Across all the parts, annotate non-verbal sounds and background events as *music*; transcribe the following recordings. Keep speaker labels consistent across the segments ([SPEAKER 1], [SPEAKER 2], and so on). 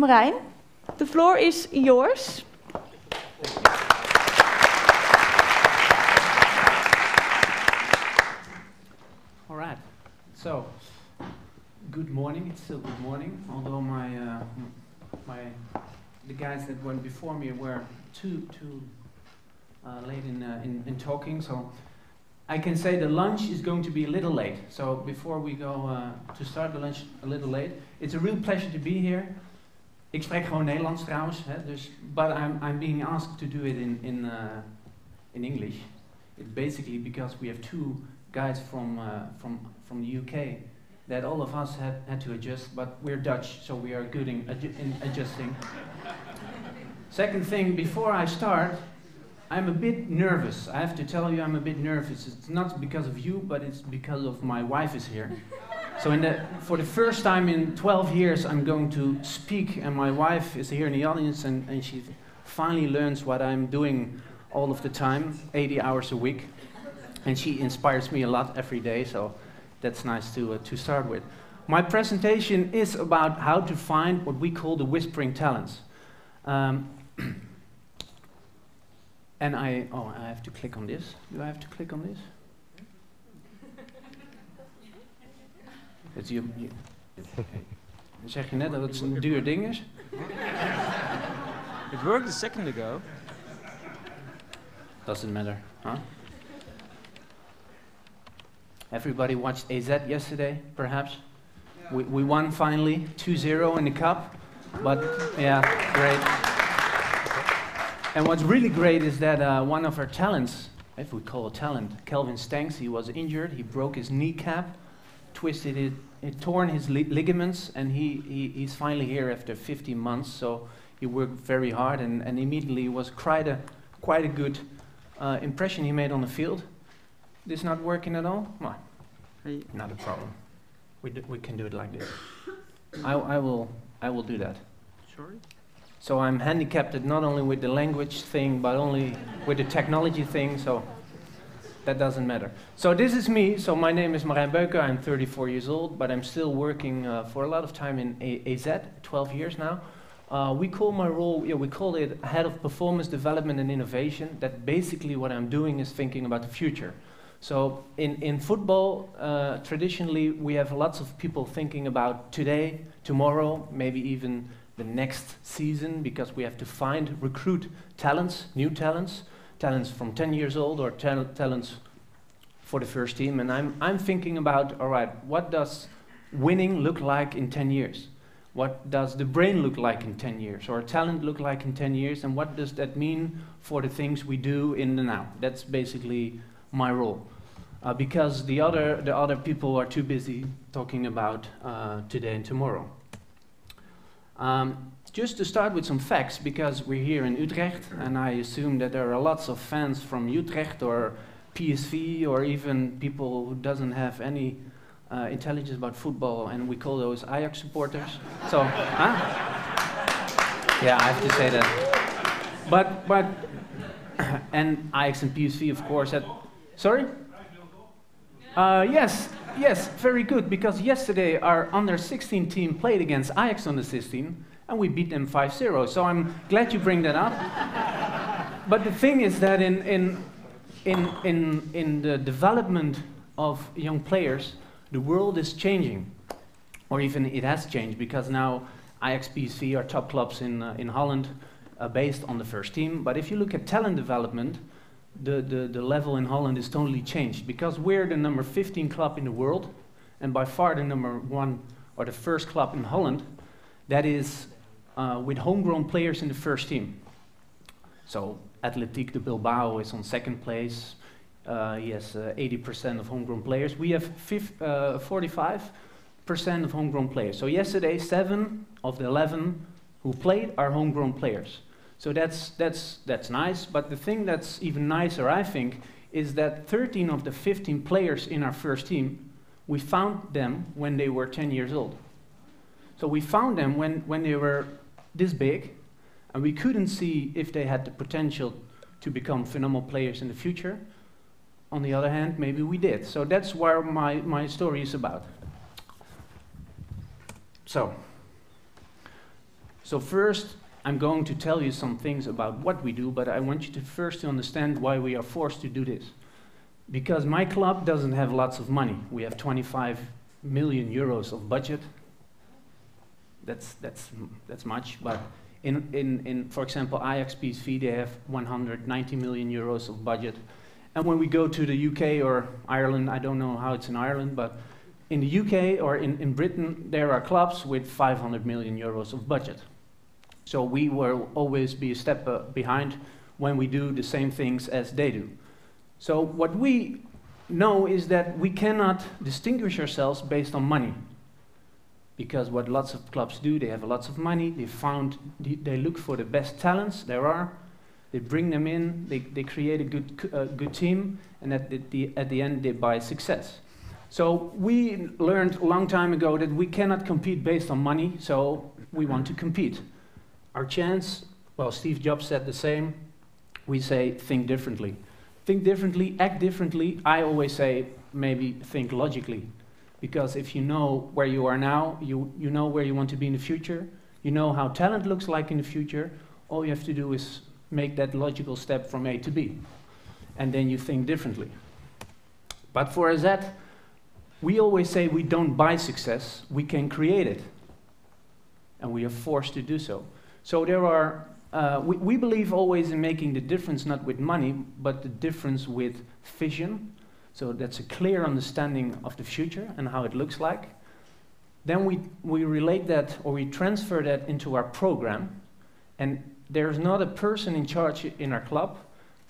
[SPEAKER 1] Marijn, the floor is yours.
[SPEAKER 2] All right. So, good morning. It's still good morning, although my uh, my the guys that went before me were too too uh, late in, uh, in in talking. So, I can say the lunch is going to be a little late. So, before we go uh, to start the lunch a little late, it's a real pleasure to be here. Ik spreek gewoon Nederlands trouwens, hè, dus, but I'm, I'm being asked to do it in, in, uh, in English. It's basically because we have two guys from, uh, from, from the UK that all of us had, had to adjust, but we're Dutch, so we are good in, adju in adjusting. Second thing, before I start, I'm a bit nervous. I have to tell you, I'm a bit nervous. It's not because of you, but it's because of my wife is here. So, the, for the first time in 12 years, I'm going to speak, and my wife is here in the audience, and, and she finally learns what I'm doing all of the time 80 hours a week. And she inspires me a lot every day, so that's nice to, uh, to start with. My presentation is about how to find what we call the whispering talents. Um, *clears throat* and I, oh, I have to click on this. Do I have to click on this? Het, je, je, dan zeg je net dat het een duur ding is.
[SPEAKER 3] It worked a second ago.
[SPEAKER 2] Doesn't matter, huh? Everybody watched AZ yesterday, perhaps? We, we won finally 2-0 in the cup. But yeah, great. And what's really great is that uh, one of our talents, if we call a talent, Calvin Stengs, he was injured. He broke his kneecap, twisted it, it torn his li ligaments, and he, he, he's finally here after 15 months. So he worked very hard, and, and immediately was quite a, quite a good uh, impression he made on the field. This not working at all? Well, not a problem. We, do, we can do it like this. I, I, will, I will do that.
[SPEAKER 3] Sorry?
[SPEAKER 2] So I'm handicapped not only with the language thing, but only with the technology thing, so that doesn't matter. So this is me. So my name is Marijn Beuker. I'm 34 years old, but I'm still working uh, for a lot of time in a AZ, 12 years now. Uh, we call my role, yeah, we call it head of performance development and innovation. That basically what I'm doing is thinking about the future. So in, in football, uh, traditionally, we have lots of people thinking about today, tomorrow, maybe even the next season, because we have to find, recruit talents, new talents, talents from 10 years old or tal talents for the first team. And I'm, I'm thinking about, all right, what does winning look like in 10 years? What does the brain look like in 10 years? Or talent look like in 10 years? And what does that mean for the things we do in the now? That's basically my role. Uh, because the other, the other people are too busy talking about uh, today and tomorrow. Um, just to start with some facts, because we're here in Utrecht, and I assume that there are lots of fans from Utrecht or PSV or even people who doesn't have any uh, intelligence about football, and we call those Ajax supporters. so, huh? Yeah, I have to say that. But, but, *coughs* and Ajax and PSV, of course, had Sorry? Uh, yes, yes, very good. Because yesterday our under 16 team played against Ajax under 16 and we beat them 5 0. So I'm glad you bring that up. but the thing is that in, in, in, in, in the development of young players, the world is changing. Or even it has changed because now PSV are top clubs in, uh, in Holland uh, based on the first team. But if you look at talent development, the, the, the level in Holland is totally changed because we're the number 15 club in the world and by far the number one or the first club in Holland that is uh, with homegrown players in the first team. So Athletic de Bilbao is on second place. Uh, he has 80% uh, of homegrown players. We have 45% uh, of homegrown players. So yesterday, seven of the 11 who played are homegrown players. So that's, that's, that's nice, but the thing that's even nicer, I think, is that 13 of the 15 players in our first team, we found them when they were 10 years old. So we found them when, when they were this big, and we couldn't see if they had the potential to become phenomenal players in the future. On the other hand, maybe we did. So that's where my, my story is about. So, So first, I'm going to tell you some things about what we do, but I want you to first to understand why we are forced to do this. Because my club doesn't have lots of money. We have 25 million euros of budget. That's, that's, that's much, but in, in, in, for example, Ajax PSV, they have 190 million euros of budget. And when we go to the UK or Ireland, I don't know how it's in Ireland, but in the UK or in, in Britain, there are clubs with 500 million euros of budget. So we will always be a step uh, behind when we do the same things as they do. So what we know is that we cannot distinguish ourselves based on money. Because what lots of clubs do, they have lots of money, they found, they look for the best talents there are, they bring them in, they, they create a good, uh, good team, and at the, the, at the end they buy success. So we learned a long time ago that we cannot compete based on money, so we want to compete. Our chance, well, Steve Jobs said the same. We say think differently. Think differently, act differently. I always say maybe think logically. Because if you know where you are now, you, you know where you want to be in the future, you know how talent looks like in the future, all you have to do is make that logical step from A to B. And then you think differently. But for AZ, we always say we don't buy success, we can create it. And we are forced to do so. So there are, uh, we, we believe always in making the difference not with money, but the difference with vision. So that's a clear understanding of the future and how it looks like. Then we, we relate that or we transfer that into our program. And there's not a person in charge in our club,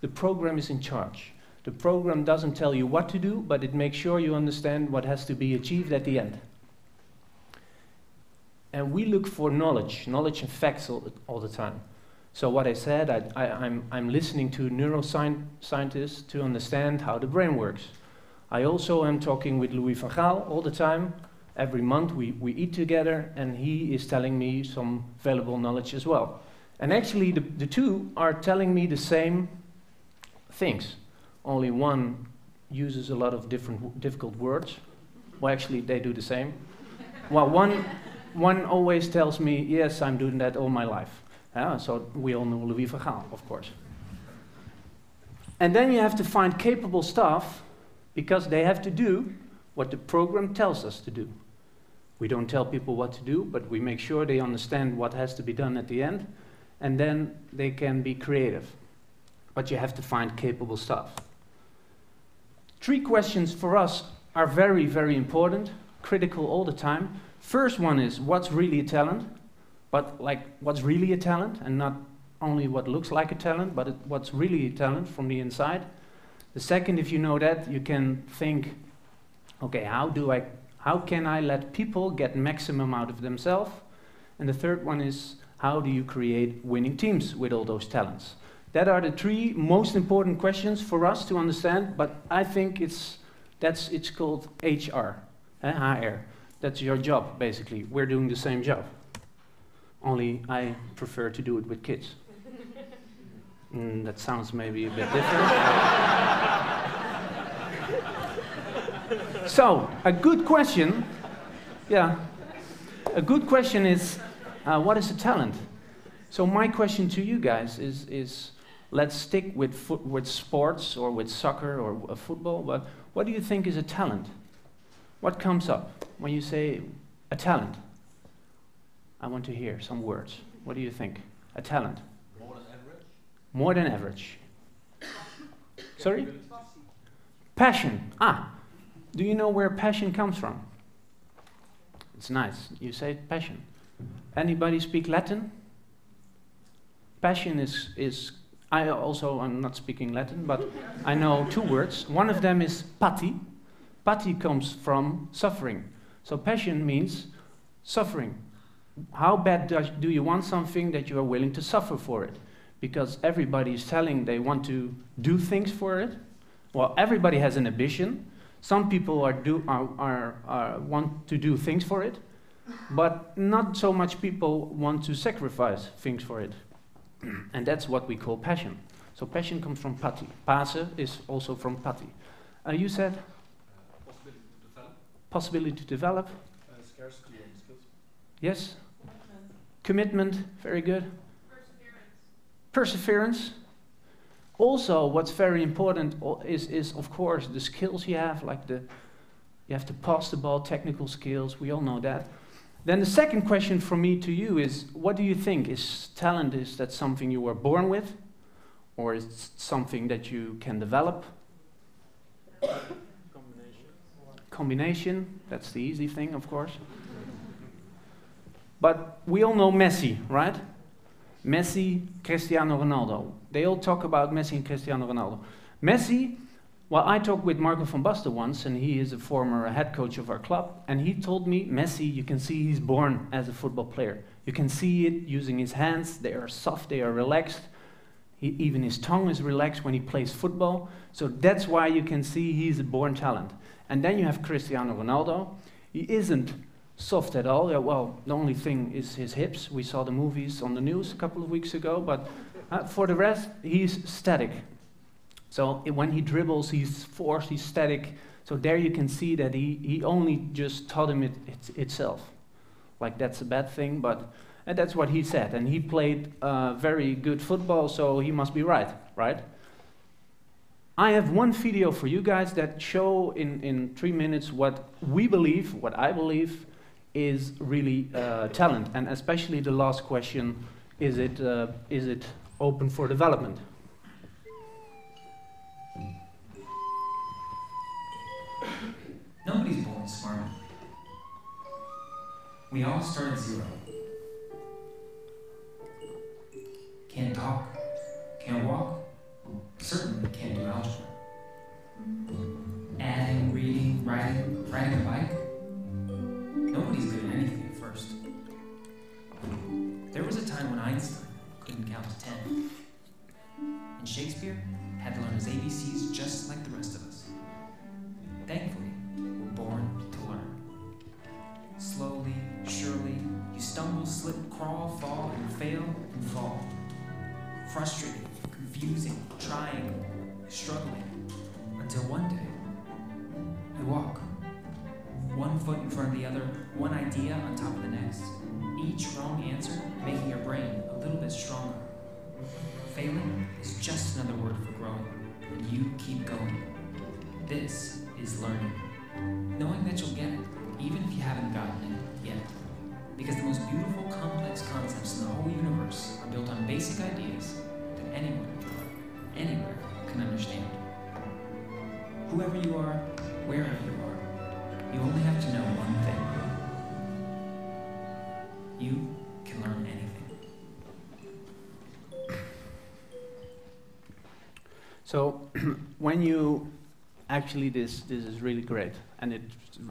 [SPEAKER 2] the program is in charge. The program doesn't tell you what to do, but it makes sure you understand what has to be achieved at the end. And we look for knowledge, knowledge and facts all, all the time. So what I said, I, am I'm, I'm listening to neuroscientists to understand how the brain works. I also am talking with Louis van Gaal all the time. Every month we, we eat together and he is telling me some valuable knowledge as well. And actually the, the two are telling me the same things. Only one uses a lot of different difficult words. Well, actually they do the same. well, one, one always tells me, yes, I'm doing that all my life. So we all know Louis van Gaal, of course. And then you have to find capable staff because they have to do what the program tells us to do. We don't tell people what to do, but we make sure they understand what has to be done at the end, and then they can be creative. But you have to find capable staff. Three questions for us are very, very important, critical all the time. First one is what's really a talent, but like what's really a talent, and not only what looks like a talent, but it, what's really a talent from the inside. The second, if you know that, you can think, okay, how do I, how can I let people get maximum out of themselves? And the third one is, how do you create winning teams with all those talents? That are the three most important questions for us to understand, but I think it's, that's, it's called HR, eh, HR. That's your job, basically. We're doing the same job. Only I prefer to do it with kids. *laughs* Mm, that sounds maybe a bit *laughs* different. so, a good question, yeah, a good question is uh, what is a talent? So, my question to you guys is, is let's stick with, with sports or with soccer or uh, football, but what do you think is a talent? What comes up when you say a talent? I want to hear some words. What do you think? A talent?
[SPEAKER 3] More than average.
[SPEAKER 2] More than average. Sorry? Passion. Ah, do you know where passion comes from? It's nice. You say passion. Anybody speak Latin? Passion is, is I also, I'm not speaking Latin, but I know two words. One of them is pati, Pati comes from suffering. So passion means suffering. How bad does, do you want something that you are willing to suffer for it? Because everybody is telling they want to do things for it. Well, everybody has an ambition. Some people are do, are, are, are want to do things for it, but not so much people want to sacrifice things for it. *clears throat* and that's what we call passion. So passion comes from pati. Pase is also from pati. Uh, you said? possibility to develop.
[SPEAKER 3] Uh, scarcity and skills.
[SPEAKER 2] Yes?
[SPEAKER 3] Commitment.
[SPEAKER 2] Commitment, very good. Perseverance. Perseverance. Also, what's very important is, is, of course, the skills you have, like the, you have to pass the ball, technical skills, we all know that. Then the second question from me to you is, what do you think? Is talent, is that something you were born with? Or is it something that you can develop? *coughs* Combination. Combination, that's the easy thing, of course. But we all know Messi, right? Messi, Cristiano Ronaldo. They all talk about Messi and Cristiano Ronaldo. Messi, well, I talked with Marco van Basten once, and he is a former head coach of our club, and he told me, Messi, you can see he's born as a football player. You can see it using his hands, they are soft, they are relaxed. He, even his tongue is relaxed when he plays football. So that's why you can see he's a born talent. And then you have Cristiano Ronaldo. He isn't soft at all. Yeah, well, the only thing is his hips. We saw the movies on the news a couple of weeks ago, but uh, for the rest, he's static. So when he dribbles, he's forced, he's static. So there you can see that he, he only just taught him it, it itself. Like that's a bad thing, but and that's what he said. And he played uh, very good football, so he must be right, right? I have one video for you guys that show in, in three minutes what we believe, what I believe, is really uh, talent, and especially the last question: is it uh, is it open for development?
[SPEAKER 3] Nobody's born smart. We all start at zero. Can't talk, can't walk, certainly can't do algebra. Adding, reading, writing, riding a bike was a time when Einstein couldn't count to ten. And Shakespeare had to learn his ABCs just like the rest of us. Thankfully,
[SPEAKER 2] So, *clears throat* when you actually this this is really great, and it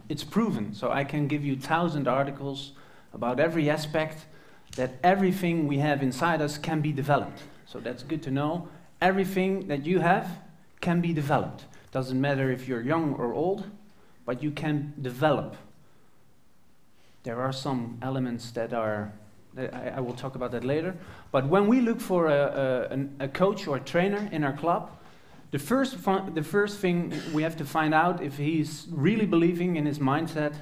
[SPEAKER 2] it's proven. So I can give you thousand articles about every aspect that everything we have inside us can be developed. So that's good to know. Everything that you have can be developed. Doesn't matter if you're young or old but you can develop. There are some elements that are, I, will talk about that later. But when we look for a, a, a coach or a trainer in our club, the first, the first thing we have to find out if he's really believing in his mindset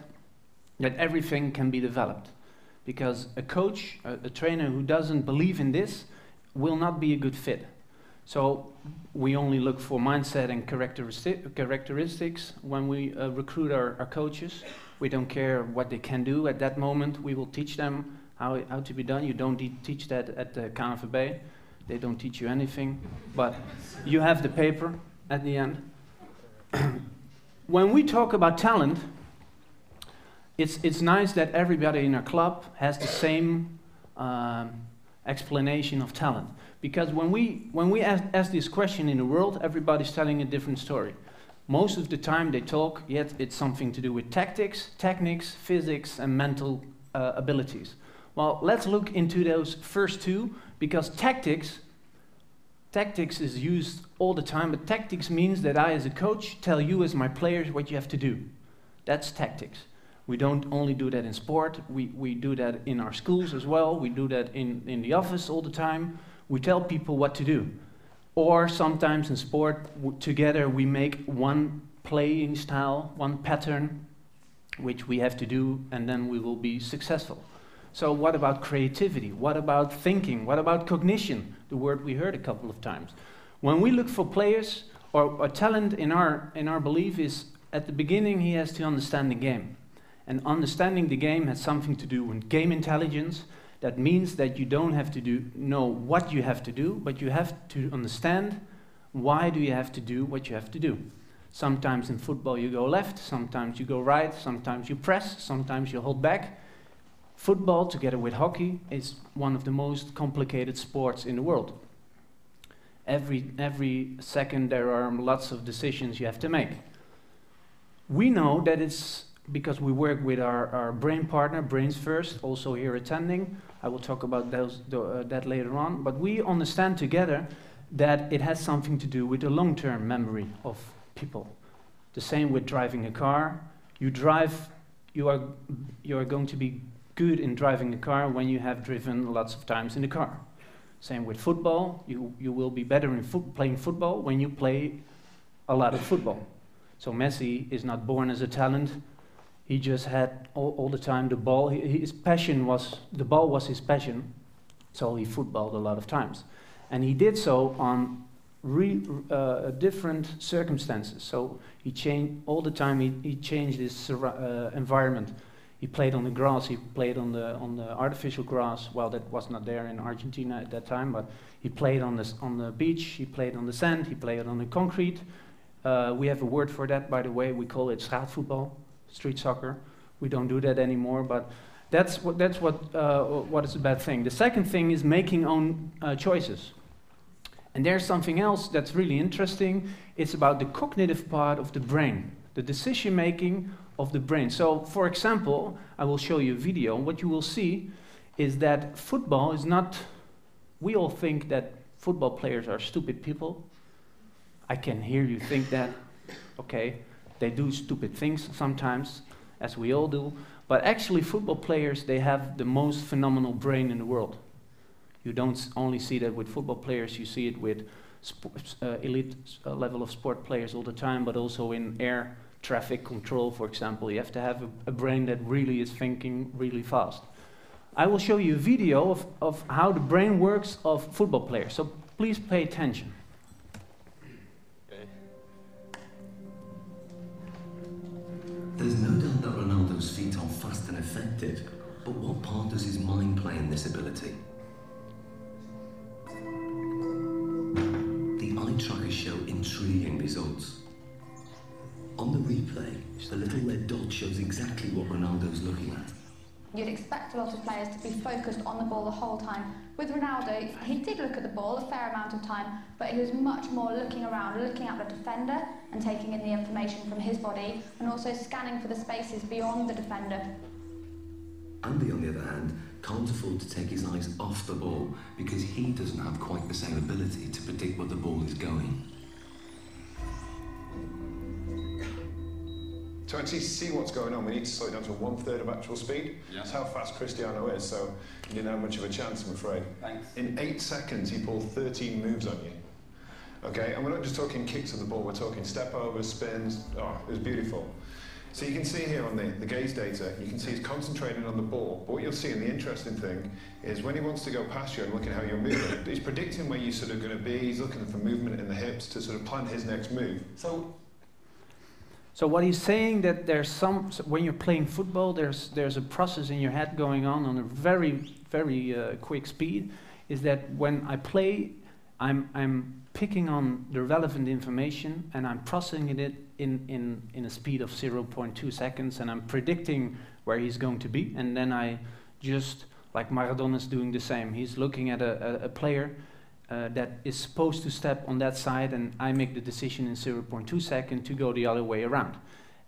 [SPEAKER 2] that everything can be developed. Because a coach, a, a trainer who doesn't believe in this, will not be a good fit. So we only look for mindset and characteristi characteristics when we uh, recruit our, our, coaches. We don't care what they can do at that moment. We will teach them how, how to be done. You don't teach that at the KNVB. They don't teach you anything. But you have the paper at the end. *clears throat* when we talk about talent, it's, it's nice that everybody in our club has the same um, explanation of talent. Because when we, when we ask, ask this question in the world, everybody's telling a different story. Most of the time they talk, yet it's something to do with tactics, techniques, physics, and mental uh, abilities. Well, let's look into those first two, because tactics, tactics is used all the time, but tactics means that I, as a coach, tell you, as my players, what you have to do. That's tactics. We don't only do that in sport, we, we do that in our schools as well, we do that in, in the office all the time. We tell people what to do. Or sometimes in sport, together we make one playing style, one pattern, which we have to do, and then we will be successful. So, what about creativity? What about thinking? What about cognition? The word we heard a couple of times. When we look for players, or, or talent in our, in our belief is at the beginning he has to understand the game. And understanding the game has something to do with game intelligence. That means that you don't have to do, know what you have to do, but you have to understand why do you have to do what you have to do. Sometimes in football you go left, sometimes you go right, sometimes you press, sometimes you hold back. Football, together with hockey, is one of the most complicated sports in the world. Every, every second there are lots of decisions you have to make. We know that it's because we work with our, our brain partner, Brains First, also here attending. I will talk about those, the, uh, that later on. But we understand together that it has something to do with the long term memory of people. The same with driving a car. You drive, you are, you are going to be good in driving a car when you have driven lots of times in the car. Same with football. You, you will be better in fo playing football when you play a lot of football. So Messi is not born as a talent. He just had all, all the time the ball. He, his passion was, the ball was his passion. So he footballed a lot of times. And he did so on re, uh, different circumstances. So he changed all the time. He, he changed his uh, environment. He played on the grass. He played on the on the artificial grass. Well, that was not there in Argentina at that time, but he played on the on the beach. He played on the sand. He played on the concrete. Uh, we have a word for that, by the way. We call it straatvoetbal, street soccer. We don't do that anymore, but that's what that's what uh, what is a bad thing. The second thing is making own uh, choices. And there's something else that's really interesting. It's about the cognitive part of the brain, the decision making of the brain. So, for example, I will show you a video. What you will see is that football is not, we all think that football players are stupid people. I can hear you think that, okay, they do stupid things sometimes, as we all do. But actually, football players, they have the most phenomenal brain in the world. You don't only see that with football players, you see it with uh, elite uh, level of sport players all the time, but also in air traffic control, for example. You have to have a, a, brain that really is thinking really fast. I will show you a video of, of how the brain works of football players, so please pay attention.
[SPEAKER 4] There's no doubt that Ronaldo's feet are fast and effective, but what part does his mind play in this ability? The eye trackers show intriguing results. On the replay, the little red dot shows exactly what Ronaldo's looking at.
[SPEAKER 5] You'd expect a lot of players to be focused on the ball the whole time. With Ronaldo, he did look at the ball a fair amount of time, but he was much more looking around, looking at the defender and taking in the information from his body, and also scanning for the spaces beyond the defender.
[SPEAKER 4] Andy, on the other hand, can't afford to take his eyes off the ball because he doesn't have quite the same ability to predict where the ball is going.
[SPEAKER 6] To actually see what's going on, we need to slow it down to one third of actual speed. Yeah. That's how fast Cristiano is, so you didn't have much of a chance, I'm afraid.
[SPEAKER 7] Thanks.
[SPEAKER 6] In eight seconds, he pulled 13 moves on you. Okay, and we're not just talking kicks of the ball, we're talking step overs, spins. Oh, it was beautiful. So you can see here on the, the gaze data, you can see he's concentrating on the ball. But what you'll see, and the interesting thing, is when he wants to go past you and looking at how you're moving, *coughs* he's predicting where you're sort of going to be. He's looking for movement in the hips to sort of plan his next move.
[SPEAKER 2] So, so what he's saying that there's some when you're playing football, there's there's a process in your head going on on a very very uh, quick speed. Is that when I play, I'm I'm picking on the relevant information and I'm processing it in, in, in a speed of 0.2 seconds and I'm predicting where he's going to be. And then I just, like Maradona is doing the same. He's looking at a, a, a player uh, that is supposed to step on that side and I make the decision in 0.2 second to go the other way around.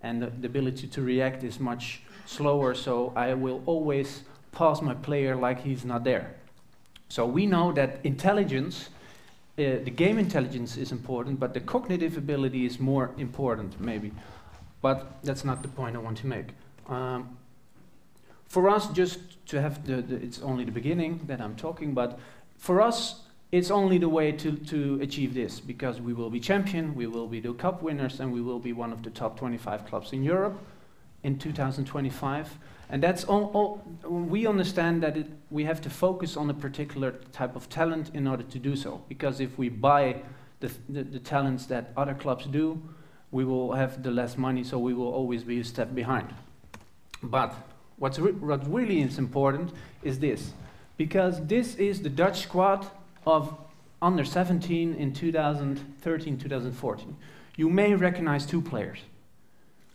[SPEAKER 2] And the, the ability to react is much slower, so I will always pass my player like he's not there. So we know that intelligence uh, the game intelligence is important, but the cognitive ability is more important, maybe. But that's not the point I want to make. Um, for us, just to have the, the, it's only the beginning that I'm talking, but for us, it's only the way to, to achieve this because we will be champion, we will be the cup winners, and we will be one of the top 25 clubs in Europe. in 2025. And that's all, all we understand that it, we have to focus on a particular type of talent in order to do so. Because if we buy the, the, the talents that other clubs do, we will have the less money, so we will always be a step behind. But what's re what really is important is this, because this is the Dutch squad of under 17 in 2013 2014. You may recognize two players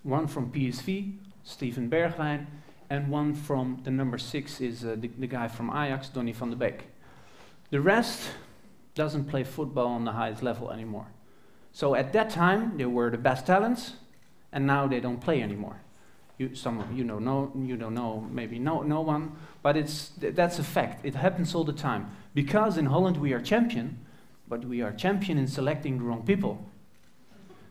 [SPEAKER 2] one from PSV, Steven Bergwijn, and one from the number six is uh, the, the, guy from Ajax, Donny van de Beek. The rest doesn't play football on the highest level anymore. So at that time, they were the best talents, and now they don't play anymore. You, some you know, no, you don't know, maybe no, no one, but it's, th that's a fact. It happens all the time. Because in Holland we are champion, but we are champion in selecting the wrong people.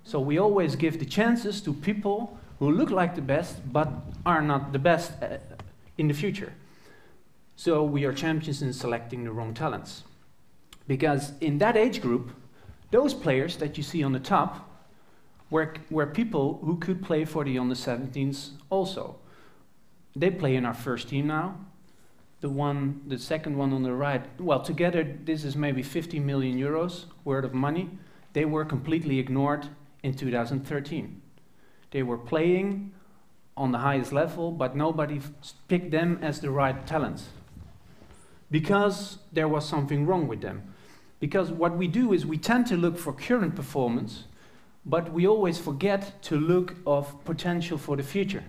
[SPEAKER 2] So we always give the chances to people who look like the best but are not the best uh, in the future. So we are champions in selecting the wrong talents. Because in that age group, those players that you see on the top were, were people who could play for the under 17s also. They play in our first team now. The one, the second one on the right, well, together this is maybe 50 million euros worth of money. They were completely ignored in 2013. They were playing on the highest level, but nobody picked them as the right talents because there was something wrong with them. Because what we do is we tend to look for current performance, but we always forget to look of potential for the future.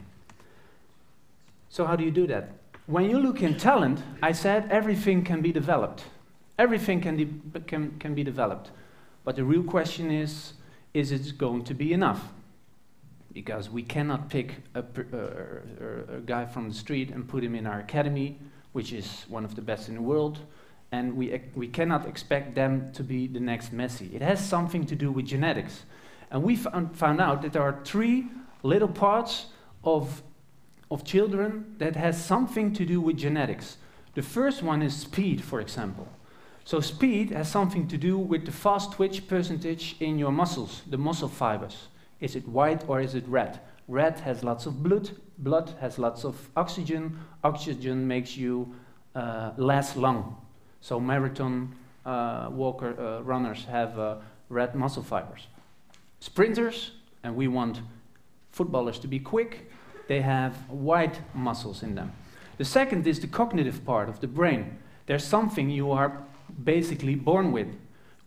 [SPEAKER 2] So how do you do that? When you look in talent, I said everything can be developed. Everything can, de can, can be developed. But the real question is, is it going to be enough? Because we cannot pick a, a, a, guy from the street and put him in our academy, which is one of the best in the world, and we, we cannot expect them to be the next Messi. It has something to do with genetics. And we found, out that there are three little parts of, of children that has something to do with genetics. The first one is speed, for example. So speed has something to do with the fast twitch percentage in your muscles, the muscle fibers. Is it white or is it red? Red has lots of blood, blood has lots of oxygen, oxygen makes you uh, less long. So marathon uh, walker uh, runners have uh, red muscle fibers. Sprinters, and we want footballers to be quick, they have white muscles in them. The second is the cognitive part of the brain. There's something you are basically born with.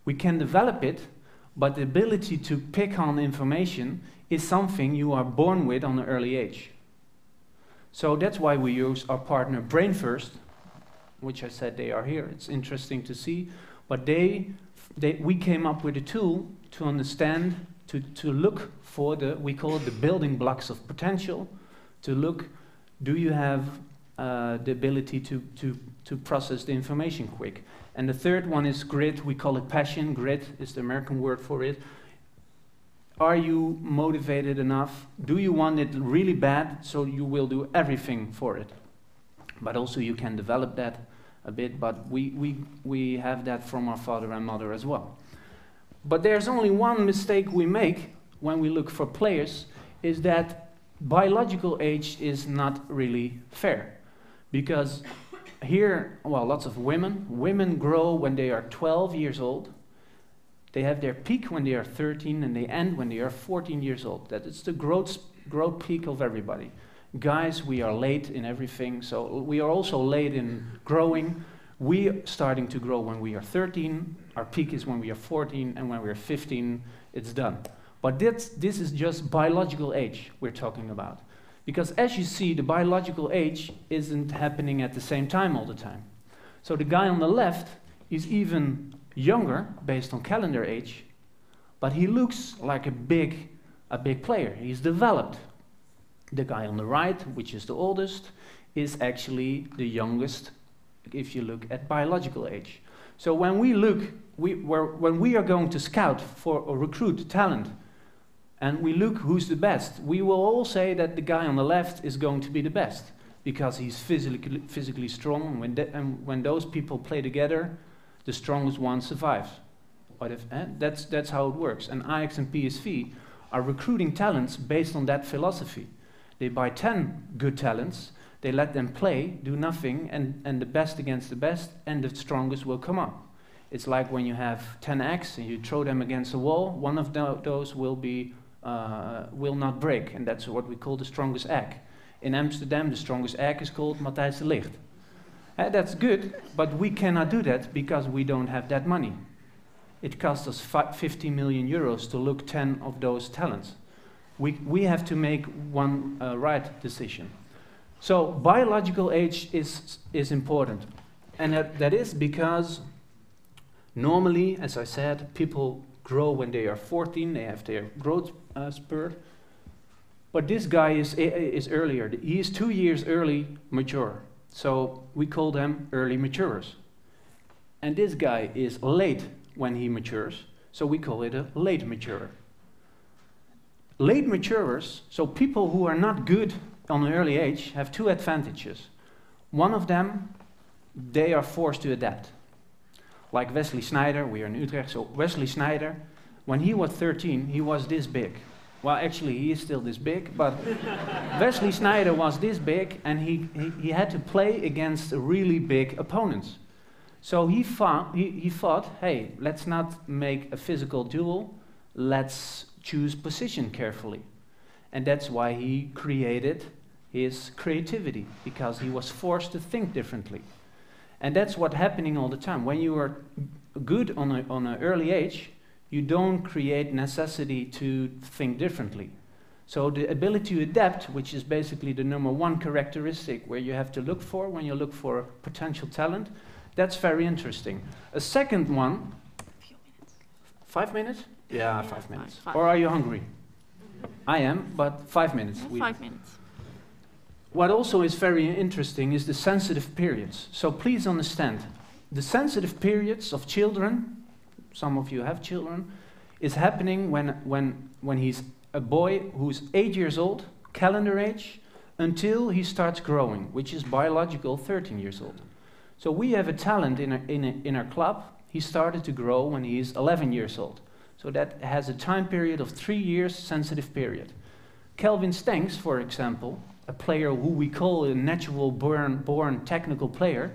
[SPEAKER 2] We can develop it, but the ability to pick on information is something you are born with on an early age. So that's why we use our partner Brain First, which I said they are here. It's interesting to see. But they, they, we came up with a tool to understand, to, to look for the, we call it the building blocks of potential, to look, do you have uh, the ability to, to, to process the information quick? And the third one is grit. We call it passion. Grit is the American word for it. Are you motivated enough? Do you want it really bad so you will do everything for it? But also you can develop that a bit, but we, we, we have that from our father and mother as well. But there's only one mistake we make when we look for players is that biological age is not really fair. Because here, well, lots of women. Women grow when they are 12 years old. They have their peak when they are 13 and they end when they are 14 years old. That is the growth, growth peak of everybody. Guys, we are late in everything, so we are also late in growing. We are starting to grow when we are 13, our peak is when we are 14, and when we are 15, it's done. But this, this is just biological age we're talking about. Because as you see, the biological age isn't happening at the same time all the time. So the guy on the left is even younger based on calendar age, but he looks like a big, a big player. He's developed. The guy on the right, which is the oldest, is actually the youngest if you look at biological age. So when we look, we, when we are going to scout for or recruit talent and we look who's the best, we will all say that the guy on the left is going to be the best because he's physically, physically strong. And when, and when those people play together, the strongest one survives. But if, eh, that's, that's how it works. And Ajax and PSV are recruiting talents based on that philosophy. They buy 10 good talents, they let them play, do nothing, and, and the best against the best, and the strongest will come up. It's like when you have 10 eggs and you throw them against a wall, one of tho- those will, be, uh, will not break, and that's what we call the strongest egg. In Amsterdam, the strongest egg is called Matthijs de Ligt. Uh, that's good, but we cannot do that because we don't have that money. It costs us fi- 50 million euros to look 10 of those talents. We, we have to make one uh, right decision. So biological age is, is important. And that, that is because normally, as I said, people grow when they are 14, they have their growth uh, spurt. But this guy is, is earlier. He is two years early mature. So we call them early maturers. And this guy is late when he matures. So we call it a late maturer. Late maturers, so people who are not good on an early age, have two advantages. One of them, they are forced to adapt. Like Wesley Sneijder, we are in Utrecht, so Wesley Sneijder, when he was 13, he was this big. Well, actually, he is still this big, but *laughs* Wesley Sneijder was this big, and he, he, he, had to play against really big opponents. So he, fought, he, he thought, hey, let's not make a physical duel, let's choose position carefully. And that's why he created his creativity, because he was forced to think differently. And that's what's happening all the time. When you are good on, a, on an early age, you don't create necessity to think differently. So the ability to adapt, which is basically the number one characteristic where you have to look for when you look for potential talent, that's very interesting. A second one, five minutes? Yeah, five minutes.
[SPEAKER 1] Five.
[SPEAKER 2] Or are you hungry? I am, but five minutes.
[SPEAKER 1] Yeah,
[SPEAKER 2] We-
[SPEAKER 1] five minutes.
[SPEAKER 2] What also is very interesting is the sensitive periods. So please understand, the sensitive periods of children, some of you have children, is happening when, when, when he's a boy who's eight years old, calendar age, until he starts growing, which is biological 13 years old. So we have a talent in our, in, in our club. He started to grow when he's 11 years old. So that has a time period of three years sensitive period. Calvin Stengs, for example, a player who we call a natural born, born technical player,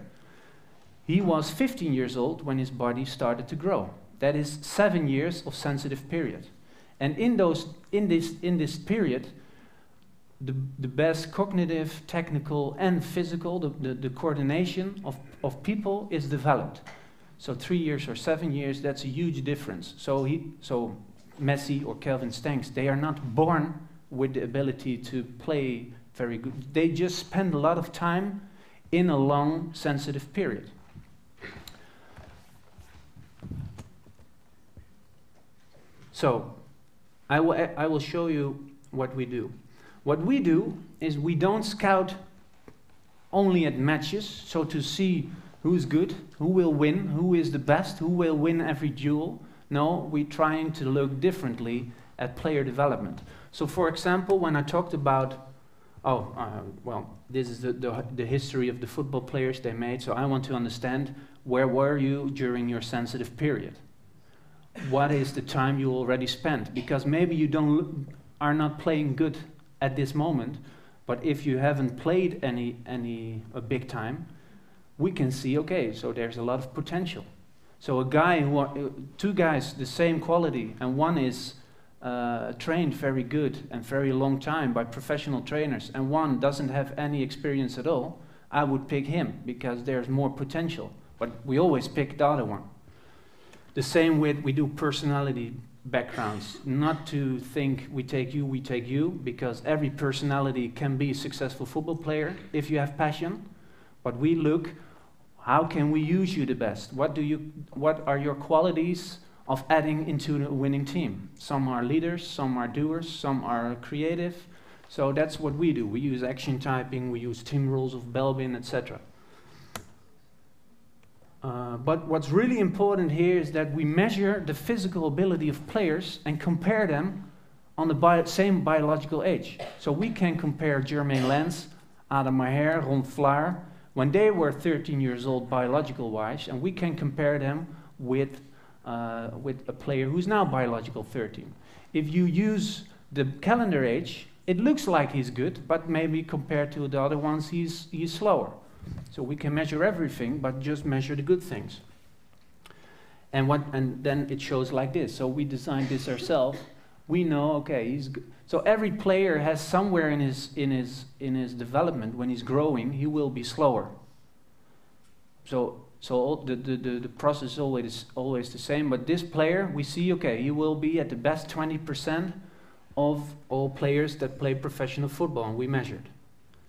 [SPEAKER 2] he was 15 years old when his body started to grow. That is seven years of sensitive period. And in, those, in, this, in this period, the, the best cognitive, technical, and physical, the, the, the coordination of, of people is developed. So three years or seven years, that's a huge difference. So, he, so Messi or Calvin Stengs, they are not born with the ability to play very good. They just spend a lot of time in a long, sensitive period. So, I will, I will show you what we do. What we do is we don't scout only at matches, so to see who's good, who will win, who is the best, who will win every duel. No, we're trying to look differently at player development. So, for example, when I talked about, oh, uh, well, this is the, the, the history of the football players they made, so I want to understand where were you during your sensitive period? What is the time you already spent? Because maybe you don't are not playing good at this moment, but if you haven't played any any a big time, we can see okay, so there's a lot of potential. So a guy who are, uh, two guys the same quality, and one is uh, trained very good and very long time by professional trainers, and one doesn't have any experience at all. I would pick him because there's more potential. But we always pick the other one. The same with we do personality backgrounds, not to think we take you, we take you, because every personality can be a successful football player if you have passion. But we look, how can we use you the best? What do you, what are your qualities of adding into a winning team? Some are leaders, some are doers, some are creative. So that's what we do. We use action typing, we use team roles of Belbin, etc. Uh, but what's really important here is that we measure the physical ability of players and compare them on the bio same biological age. So we can compare Jeremain Lens, Adam Maher, Ron Vlaar, when they were 13 years old biological wise, and we can compare them with, uh, with a player who's now biological 13. If you use the calendar age, it looks like he's good, but maybe compared to the other ones, he's, he's slower. So we can measure everything, but just measure the good things. And, what, and then it shows like this. So we designed this ourselves. We know, okay, he's good. So every player has somewhere in his, in, his, in his development, when he's growing, he will be slower. So, so the, the, the, the process is always, always the same. But this player, we see, okay, he will be at the best 20% of all players that play professional football, and we measured.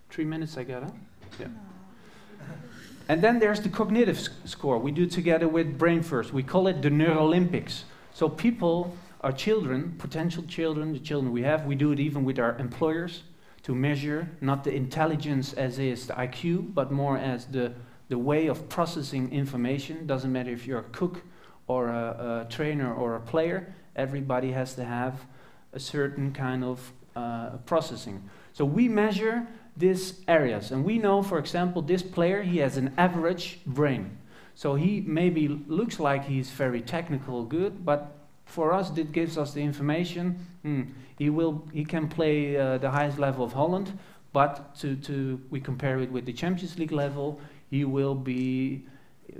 [SPEAKER 2] Three minutes I got, huh? Yeah. *laughs* And then there's the cognitive score. We do together with Brain First. We call it the Neurolympics. So people, our children, potential children, the children we have, we do it even with our employers to measure not the intelligence as is the IQ, but more as the, the way of processing information. Doesn't matter if you're a cook or a, a trainer or a player, everybody has to have a certain kind of uh, processing. So we measure these areas, and we know, for example, this player he has an average brain. So he maybe looks like he's very technical, good, but for us, it gives us the information. Hmm, he will, he can play uh, the highest level of Holland, but to, to we compare it with the Champions League level, he will be.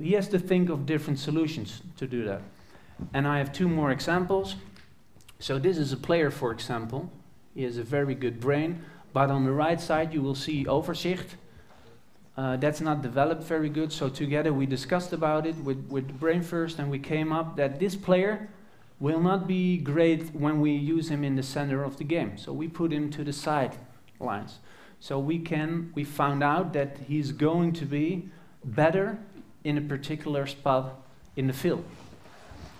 [SPEAKER 2] He has to think of different solutions to do that. And I have two more examples. So this is a player, for example. He has a very good brain, but on the right side you will see Overzicht. Uh, that's not developed very good, so together we discussed about it with, with Brain First, and we came up that this player will not be great when we use him in the center of the game. So we put him to the side lines. So we can, we found out that he's going to be better in a particular spot in the field.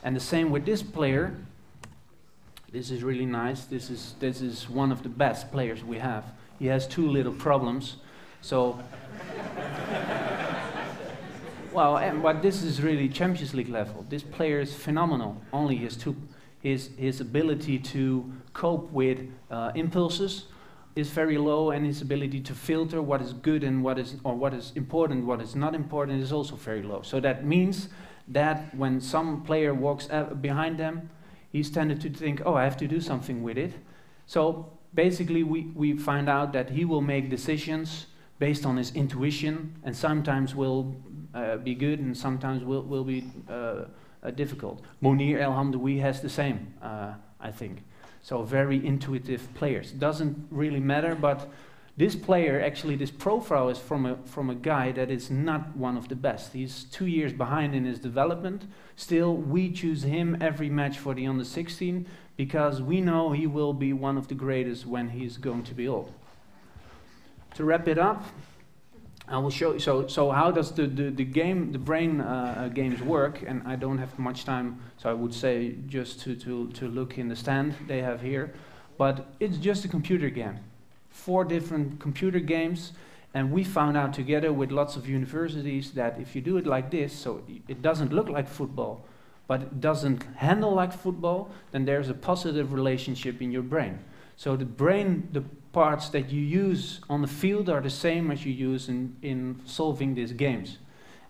[SPEAKER 2] And the same with this player, this is really nice. This is, this is one of the best players we have. He has two little problems. So, *laughs* well, and, but this is really Champions League level. This player is phenomenal. Only his, two, his, his ability to cope with uh, impulses is very low, and his ability to filter what is good and what is, or what is important, what is not important, is also very low. So that means that when some player walks behind them, he's tended to think, oh, I have to do something with it. So basically, we, we find out that he will make decisions based on his intuition, and sometimes will uh, be good, and sometimes will, will be uh, uh, difficult. Mounir El Hamdaoui has the same, uh, I think. So very intuitive players. Doesn't really matter, but this player, actually, this profile is from a, from a guy that is not one of the best. He's two years behind in his development. Still, we choose him every match for the under 16 because we know he will be one of the greatest when he's going to be old. To wrap it up, I will show you. So, so how does the, the, the game, the brain uh, games work? And I don't have much time, so I would say just to, to, to look in the stand they have here. But it's just a computer game four different computer games. And we found out together with lots of universities that if you do it like this, so it doesn't look like football, but it doesn't handle like football, then there's a positive relationship in your brain. So the brain, the parts that you use on the field are the same as you use in, in solving these games.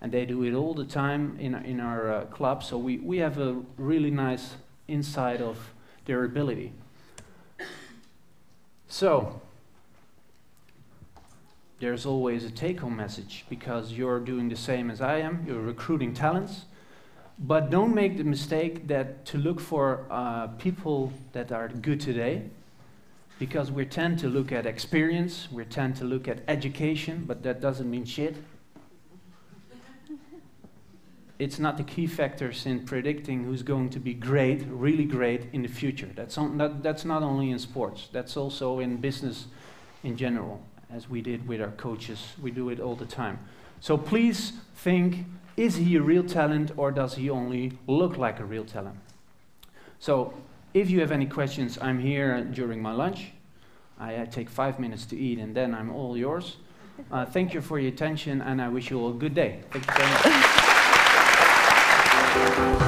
[SPEAKER 2] And they do it all the time in, in our uh, club, so we, we have a really nice insight of their ability. So, there's always a take home message because you're doing the same as I am, you're recruiting talents. But don't make the mistake that to look for uh, people that are good today, because we tend to look at experience, we tend to look at education, but that doesn't mean shit. it's not the key factors in predicting who's going to be great, really great in the future. That's, on, that, that's not only in sports, that's also in business in general as we did with our coaches. We do it all the time. So please think is he a real talent or does he only look like a real talent? So if you have any questions, I'm here during my lunch. I, I take five minutes to eat, and then I'm all yours. Uh, thank you for your attention, and I wish you all a good day. Thank you very much.